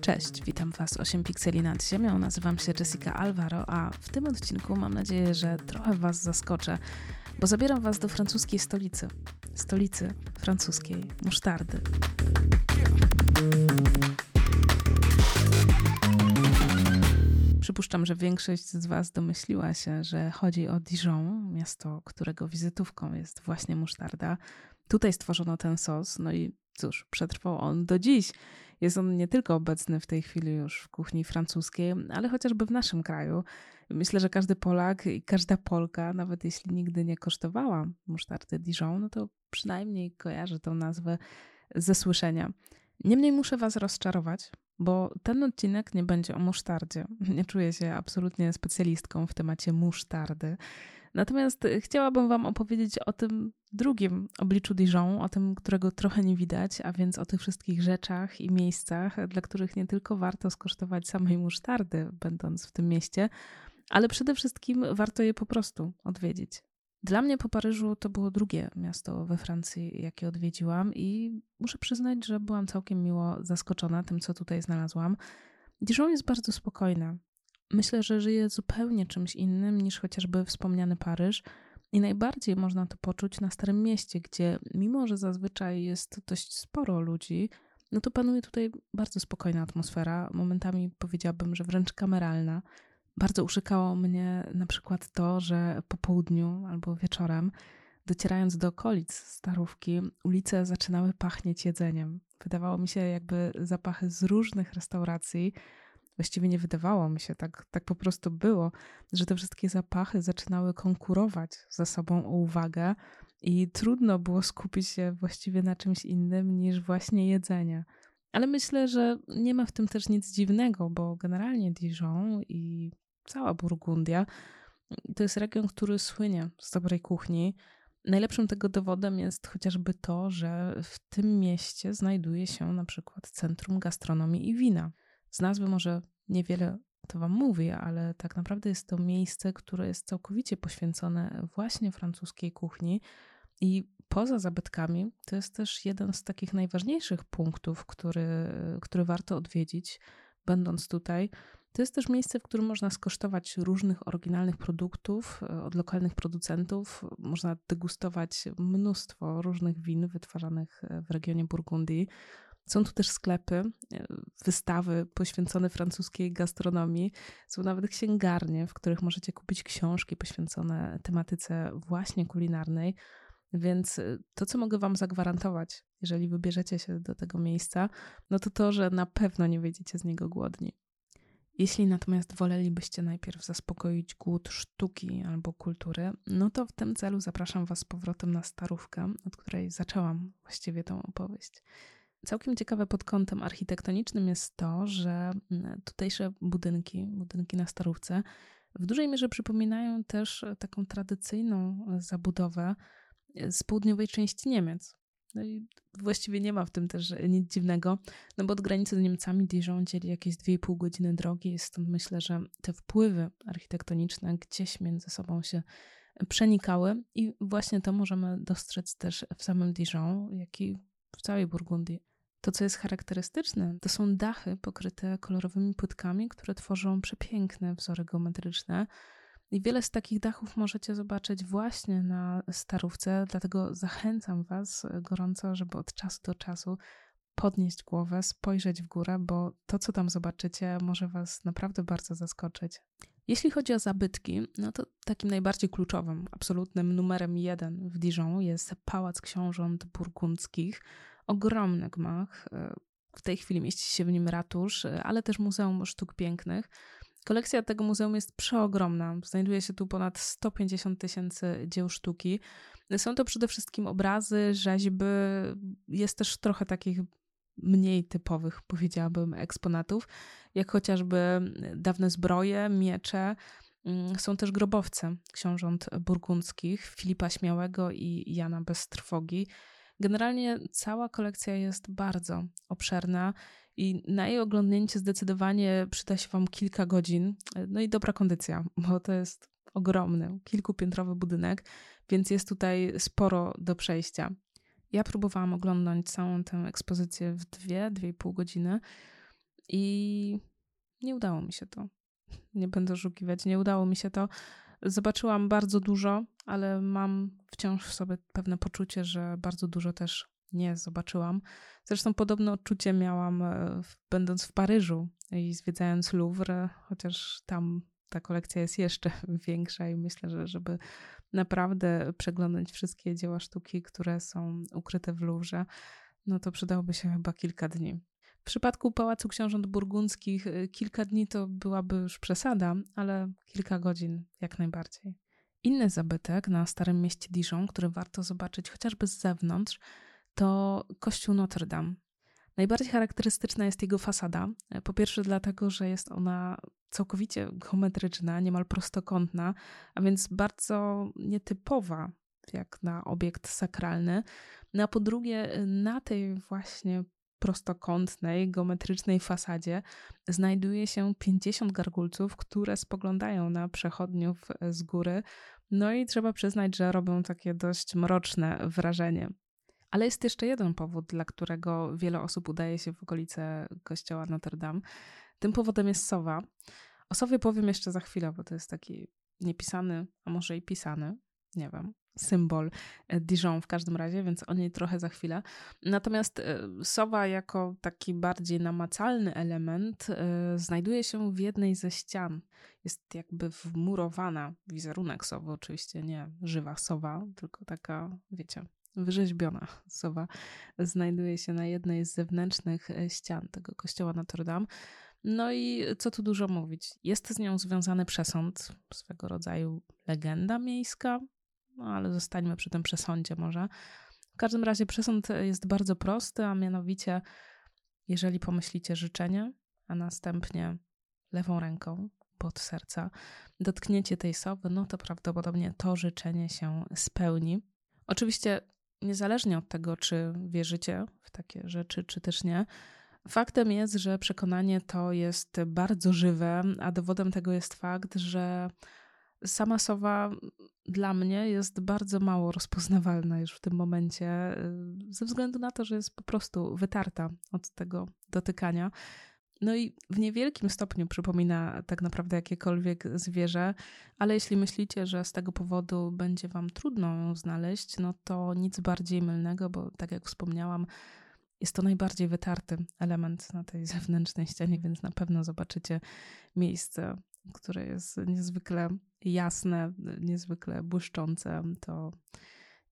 Cześć, witam Was 8 pikseli nad ziemią. Nazywam się Jessica Alvaro, a w tym odcinku mam nadzieję, że trochę Was zaskoczę, bo zabieram Was do francuskiej stolicy. Stolicy francuskiej musztardy. Przypuszczam, że większość z Was domyśliła się, że chodzi o Dijon, miasto, którego wizytówką jest właśnie musztarda. Tutaj stworzono ten sos, no i cóż, przetrwał on do dziś. Jest on nie tylko obecny w tej chwili już w kuchni francuskiej, ale chociażby w naszym kraju. Myślę, że każdy Polak i każda Polka, nawet jeśli nigdy nie kosztowała musztardy Dijon, no to przynajmniej kojarzy tą nazwę ze słyszenia. Niemniej muszę Was rozczarować, bo ten odcinek nie będzie o musztardzie. Nie czuję się absolutnie specjalistką w temacie musztardy. Natomiast chciałabym Wam opowiedzieć o tym drugim obliczu Dijon, o tym, którego trochę nie widać, a więc o tych wszystkich rzeczach i miejscach, dla których nie tylko warto skosztować samej musztardy, będąc w tym mieście, ale przede wszystkim warto je po prostu odwiedzić. Dla mnie po Paryżu to było drugie miasto we Francji, jakie odwiedziłam, i muszę przyznać, że byłam całkiem miło zaskoczona tym, co tutaj znalazłam. Dijon jest bardzo spokojne. Myślę, że żyje zupełnie czymś innym niż chociażby wspomniany Paryż. I najbardziej można to poczuć na Starym Mieście, gdzie mimo, że zazwyczaj jest dość sporo ludzi, no to panuje tutaj bardzo spokojna atmosfera, momentami powiedziałabym, że wręcz kameralna. Bardzo uszykało mnie na przykład to, że po południu albo wieczorem, docierając do okolic Starówki, ulice zaczynały pachnieć jedzeniem. Wydawało mi się, jakby zapachy z różnych restauracji właściwie nie wydawało mi się, tak, tak po prostu było, że te wszystkie zapachy zaczynały konkurować ze sobą o uwagę i trudno było skupić się właściwie na czymś innym niż właśnie jedzenie. Ale myślę, że nie ma w tym też nic dziwnego, bo generalnie Dijon i cała Burgundia to jest region, który słynie z dobrej kuchni. Najlepszym tego dowodem jest chociażby to, że w tym mieście znajduje się na przykład Centrum Gastronomii i Wina. Z nazwy może niewiele to Wam mówi, ale tak naprawdę jest to miejsce, które jest całkowicie poświęcone właśnie francuskiej kuchni i poza zabytkami to jest też jeden z takich najważniejszych punktów, który, który warto odwiedzić, będąc tutaj. To jest też miejsce, w którym można skosztować różnych oryginalnych produktów e, od lokalnych producentów. Można degustować mnóstwo różnych win wytwarzanych e, w regionie Burgundii. Są tu też sklepy, e, wystawy poświęcone francuskiej gastronomii. Są nawet księgarnie, w których możecie kupić książki poświęcone tematyce właśnie kulinarnej. Więc e, to, co mogę Wam zagwarantować, jeżeli wybierzecie się do tego miejsca, no to to, że na pewno nie wyjdziecie z niego głodni. Jeśli natomiast wolelibyście najpierw zaspokoić głód sztuki albo kultury, no to w tym celu zapraszam Was z powrotem na starówkę, od której zaczęłam właściwie tą opowieść. Całkiem ciekawe pod kątem architektonicznym jest to, że mm, tutejsze budynki, budynki na Starówce, w dużej mierze przypominają też taką tradycyjną zabudowę z południowej części Niemiec. No i właściwie nie ma w tym też nic dziwnego, no bo od granicy z Niemcami Dijon dzieli jakieś 2,5 godziny drogi, stąd myślę, że te wpływy architektoniczne gdzieś między sobą się przenikały i właśnie to możemy dostrzec też w samym Dijon, jak i w całej Burgundii. To, co jest charakterystyczne, to są dachy pokryte kolorowymi płytkami, które tworzą przepiękne wzory geometryczne. I wiele z takich dachów możecie zobaczyć właśnie na starówce, dlatego zachęcam Was gorąco, żeby od czasu do czasu podnieść głowę, spojrzeć w górę, bo to, co tam zobaczycie, może Was naprawdę bardzo zaskoczyć. Jeśli chodzi o zabytki, no to takim najbardziej kluczowym, absolutnym numerem jeden w Dijon jest Pałac Książąt Burgundzkich ogromny gmach. E, w tej chwili mieści się w nim ratusz, e, ale też Muzeum Sztuk Pięknych. Kolekcja tego muzeum jest przeogromna. Znajduje się tu ponad 150 tysięcy dzieł sztuki. Są to przede wszystkim obrazy, rzeźby. Jest też trochę takich mniej typowych, powiedziałabym, eksponatów, jak chociażby dawne zbroje, miecze. Mm, są też grobowce książąt burgundzkich, Filipa Śmiałego i Jana Beztrwogi. Generalnie cała kolekcja jest bardzo obszerna i na jej oglądnięcie zdecydowanie przyda się Wam kilka godzin. No i dobra kondycja, bo to jest ogromny, kilkupiętrowy budynek, więc jest tutaj sporo do przejścia. Ja próbowałam oglądać całą tę ekspozycję w dwie, dwie i pół godziny. i nie udało mi się to. Nie będę oszukiwać, nie udało mi się to. Zobaczyłam bardzo dużo, ale mam wciąż w sobie pewne poczucie, że bardzo dużo też nie zobaczyłam. Zresztą podobne odczucie miałam e, będąc w Paryżu i zwiedzając Louvre, chociaż tam ta kolekcja jest jeszcze większa i myślę, że żeby naprawdę przeglądać wszystkie dzieła sztuki, które są ukryte w Louvre, no to przydałoby się chyba kilka dni. W przypadku Pałacu Książąt Burgundzkich y, kilka dni to byłaby już przesada, ale kilka godzin jak najbardziej. Inny zabytek na Starym Mieście Dijon, który warto zobaczyć chociażby z zewnątrz, to kościół Notre Dame. Najbardziej charakterystyczna jest jego fasada. Po pierwsze, dlatego, że jest ona całkowicie geometryczna, niemal prostokątna, a więc bardzo nietypowa jak na obiekt sakralny. No a po drugie, na tej właśnie prostokątnej, geometrycznej fasadzie znajduje się 50 gargulców, które spoglądają na przechodniów z góry. No i trzeba przyznać, że robią takie dość mroczne wrażenie. Ale jest jeszcze jeden powód, dla którego wiele osób udaje się w okolice kościoła Notre Dame. Tym powodem jest sowa. O sowie powiem jeszcze za chwilę, bo to jest taki niepisany, a może i pisany, nie wiem, symbol e, Dijon w każdym razie, więc o niej trochę za chwilę. Natomiast e, sowa jako taki bardziej namacalny element e, znajduje się w jednej ze ścian. Jest jakby wmurowana wizerunek sowy, oczywiście nie żywa sowa, tylko taka, wiecie, wyrzeźbiona sowa znajduje się na jednej z zewnętrznych ścian tego kościoła Notre Dame. No i co tu dużo mówić, jest z nią związany przesąd, swego rodzaju legenda miejska, no ale zostańmy przy tym przesądzie może. W każdym razie przesąd jest bardzo prosty, a mianowicie, jeżeli pomyślicie życzenie, a następnie lewą ręką pod serca dotkniecie tej sowy, no to prawdopodobnie to życzenie się spełni. Oczywiście, niezależnie od tego, czy wierzycie w takie rzeczy, czy też nie, faktem jest, że przekonanie to jest bardzo żywe, a dowodem tego jest fakt, że sama sowa dla mnie jest bardzo mało rozpoznawalna już w tym momencie, y, ze względu na to, że jest po prostu wytarta od tego dotykania. No i w niewielkim stopniu przypomina tak naprawdę jakiekolwiek zwierzę, ale jeśli myślicie, że z tego powodu będzie wam trudno ją znaleźć, no to nic bardziej mylnego, bo tak jak wspomniałam, jest to najbardziej wytarty element na tej zewnętrznej ścianie, więc na pewno zobaczycie miejsce, które jest niezwykle jasne, niezwykle błyszczące, to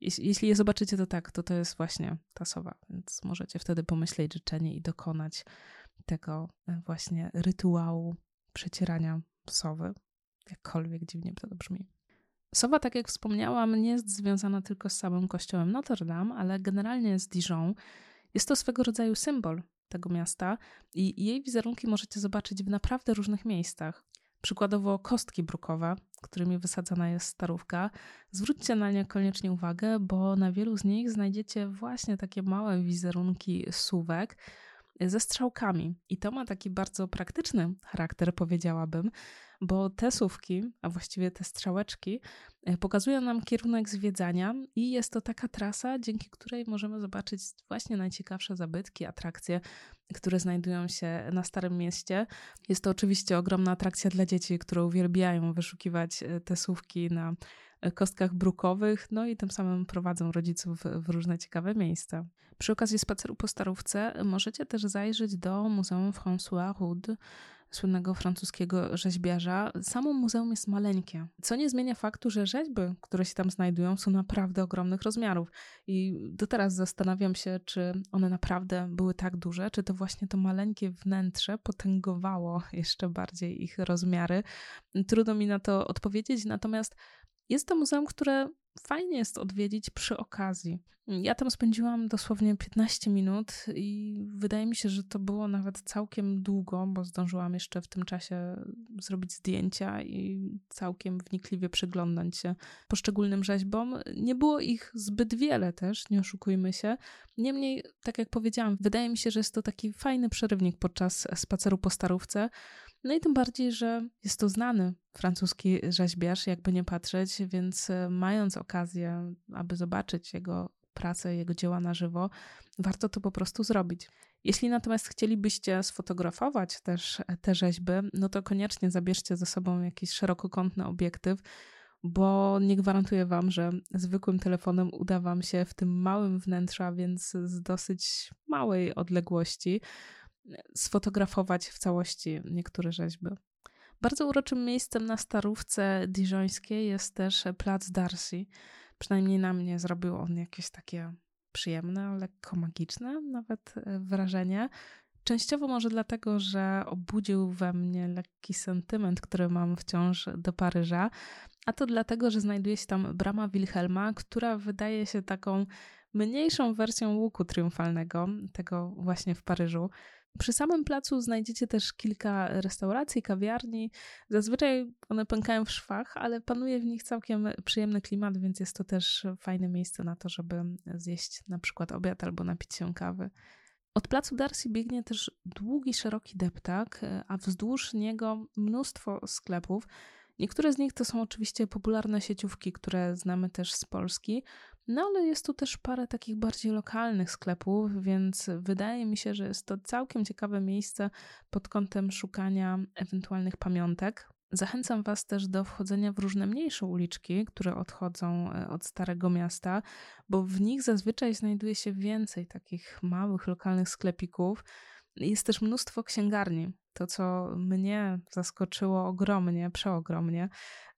jeśli, je zobaczycie, to tak, to to jest właśnie ta sowa, więc możecie wtedy pomyśleć życzenie i dokonać tego e, właśnie rytuału przecierania sowy, jakkolwiek dziwnie to brzmi. Sowa, tak jak wspomniałam, nie jest związana tylko z samym kościołem Notre Dame, ale generalnie z Dijon. Jest to swego rodzaju symbol tego miasta i jej wizerunki możecie zobaczyć w naprawdę różnych miejscach. Przykładowo kostki brukowe, którymi wysadzana jest starówka. Zwróćcie na nie koniecznie uwagę, bo na wielu z nich znajdziecie właśnie takie małe wizerunki suwek ze strzałkami. I to ma taki bardzo praktyczny charakter, powiedziałabym, bo te słówki, a właściwie te strzałeczki, e, pokazują nam kierunek zwiedzania i jest to taka trasa, dzięki której możemy zobaczyć właśnie najciekawsze zabytki, atrakcje, które znajdują się na Starym Mieście. Jest to oczywiście ogromna atrakcja dla dzieci, które uwielbiają wyszukiwać e, te słówki na kostkach brukowych, no i tym samym prowadzą rodziców w różne ciekawe miejsca. Przy okazji spaceru po Starówce możecie też zajrzeć do Muzeum François Rude, słynnego francuskiego rzeźbiarza. Samo muzeum jest maleńkie, co nie zmienia faktu, że rzeźby, które się tam znajdują, są naprawdę ogromnych rozmiarów. I do teraz zastanawiam się, czy one naprawdę były tak duże, czy to właśnie to maleńkie wnętrze potęgowało jeszcze bardziej ich rozmiary. Trudno mi na to odpowiedzieć, natomiast jest to muzeum, które fajnie jest odwiedzić przy okazji. Ja tam spędziłam dosłownie 15 minut i wydaje mi się, że to było nawet całkiem długo, bo zdążyłam jeszcze w tym czasie zrobić zdjęcia i całkiem wnikliwie przyglądać się poszczególnym rzeźbom. Nie było ich zbyt wiele też, nie oszukujmy się. Niemniej, tak jak powiedziałam, wydaje mi się, że jest to taki fajny przerywnik podczas spaceru po Starówce. No i tym bardziej, że jest to znany francuski rzeźbiarz, jakby nie patrzeć, więc e, mając okazję, aby zobaczyć jego pracę, jego dzieła na żywo, warto to po prostu zrobić. Jeśli natomiast chcielibyście sfotografować też te rzeźby, no to koniecznie zabierzcie ze sobą jakiś szerokokątny obiektyw, bo nie gwarantuję Wam, że zwykłym telefonem uda Wam się w tym małym wnętrza, więc z dosyć małej odległości, sfotografować w całości niektóre rzeźby. Bardzo uroczym miejscem na Starówce Dijońskiej jest też plac Darcy. Przynajmniej na mnie zrobił on jakieś takie przyjemne, lekko magiczne nawet e, wrażenie. Częściowo może dlatego, że obudził we mnie lekki sentyment, który mam wciąż do Paryża, a to dlatego, że znajduje się tam brama Wilhelma, która wydaje się taką mniejszą wersją łuku triumfalnego, tego właśnie w Paryżu. Przy samym placu znajdziecie też kilka restauracji, kawiarni. Zazwyczaj one pękają w szwach, ale panuje w nich całkiem przyjemny klimat, więc jest to też fajne miejsce na to, żeby zjeść na przykład obiad albo napić się kawy. Od placu Darcy biegnie też długi, szeroki deptak, a wzdłuż niego mnóstwo sklepów. Niektóre z nich to są oczywiście popularne sieciówki, które znamy też z Polski, no ale jest tu też parę takich bardziej lokalnych sklepów, więc wydaje mi się, że jest to całkiem ciekawe miejsce pod kątem szukania ewentualnych pamiątek. Zachęcam Was też do wchodzenia w różne mniejsze uliczki, które odchodzą e, od Starego Miasta, bo w nich zazwyczaj znajduje się więcej takich małych, lokalnych sklepików. Jest też mnóstwo księgarni. To, co mnie zaskoczyło ogromnie, przeogromnie,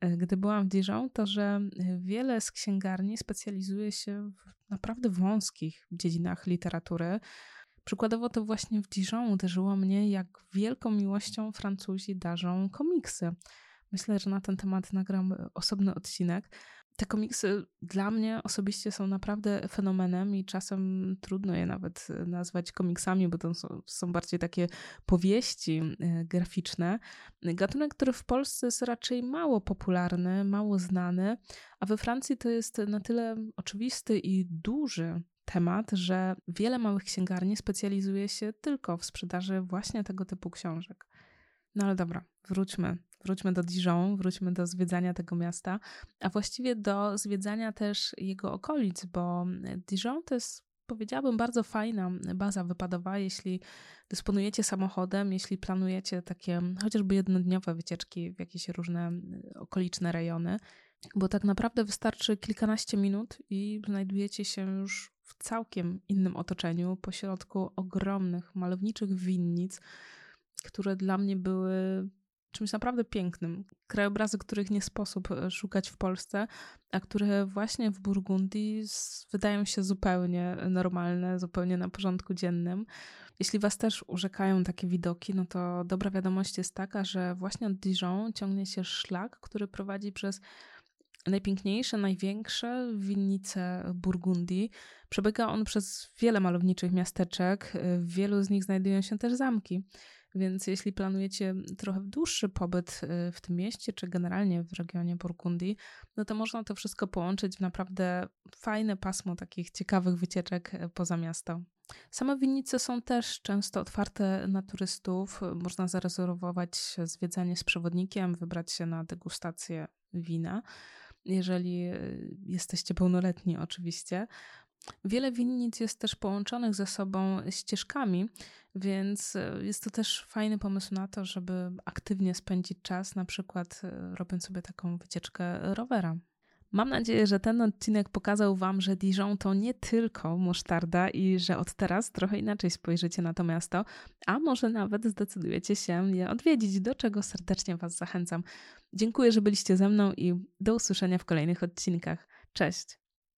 e, gdy byłam w Dijon, to że e, wiele z księgarni specjalizuje się w naprawdę wąskich dziedzinach literatury. Przykładowo to właśnie w Dijon uderzyło mnie, jak wielką miłością Francuzi darzą komiksy. Myślę, że na ten temat nagram osobny odcinek. Te komiksy dla mnie osobiście są naprawdę fenomenem i czasem trudno je nawet nazwać komiksami, bo to są, są bardziej takie powieści e, graficzne. Gatunek, który w Polsce jest raczej mało popularny, mało znany, a we Francji to jest na tyle oczywisty i duży temat, że wiele małych księgarni specjalizuje się tylko w sprzedaży właśnie tego typu książek. No ale dobra, wróćmy. Wróćmy do Dijon, wróćmy do zwiedzania tego miasta, a właściwie do zwiedzania też jego okolic, bo Dijon to jest powiedziałabym, bardzo fajna baza wypadowa, jeśli dysponujecie samochodem, jeśli planujecie takie chociażby jednodniowe wycieczki w jakieś różne okoliczne rejony, bo tak naprawdę wystarczy kilkanaście minut i znajdujecie się już w całkiem innym otoczeniu, pośrodku ogromnych, malowniczych winnic, które dla mnie były czymś naprawdę pięknym. Krajobrazy, których nie sposób e, szukać w Polsce, a które właśnie w Burgundii wydają się zupełnie normalne, zupełnie na porządku dziennym. Jeśli Was też urzekają takie widoki, no to dobra wiadomość jest taka, że właśnie od Dijon ciągnie się szlak, który prowadzi przez najpiękniejsze, największe winnice Burgundii. Przebiega on przez wiele malowniczych miasteczek, w wielu z nich znajdują się też zamki. Więc jeśli planujecie trochę dłuższy pobyt y, w tym mieście, czy generalnie w regionie Burgundii, no to można to wszystko połączyć w naprawdę fajne pasmo takich ciekawych wycieczek y, poza miasto. Same winnice są też często otwarte na turystów. Można zarezerwować zwiedzanie z przewodnikiem, wybrać się na degustację wina jeżeli y, jesteście pełnoletni, oczywiście. Wiele winnic jest też połączonych ze sobą ścieżkami, więc y, jest to też fajny pomysł na to, żeby aktywnie spędzić czas, na przykład y, robiąc sobie taką wycieczkę rowera. Mam nadzieję, że ten odcinek pokazał Wam, że Dijon to nie tylko musztarda i że od teraz trochę inaczej spojrzycie na to miasto, a może nawet zdecydujecie się je odwiedzić, do czego serdecznie Was zachęcam. Dziękuję, że byliście ze mną i do usłyszenia w kolejnych odcinkach. Cześć!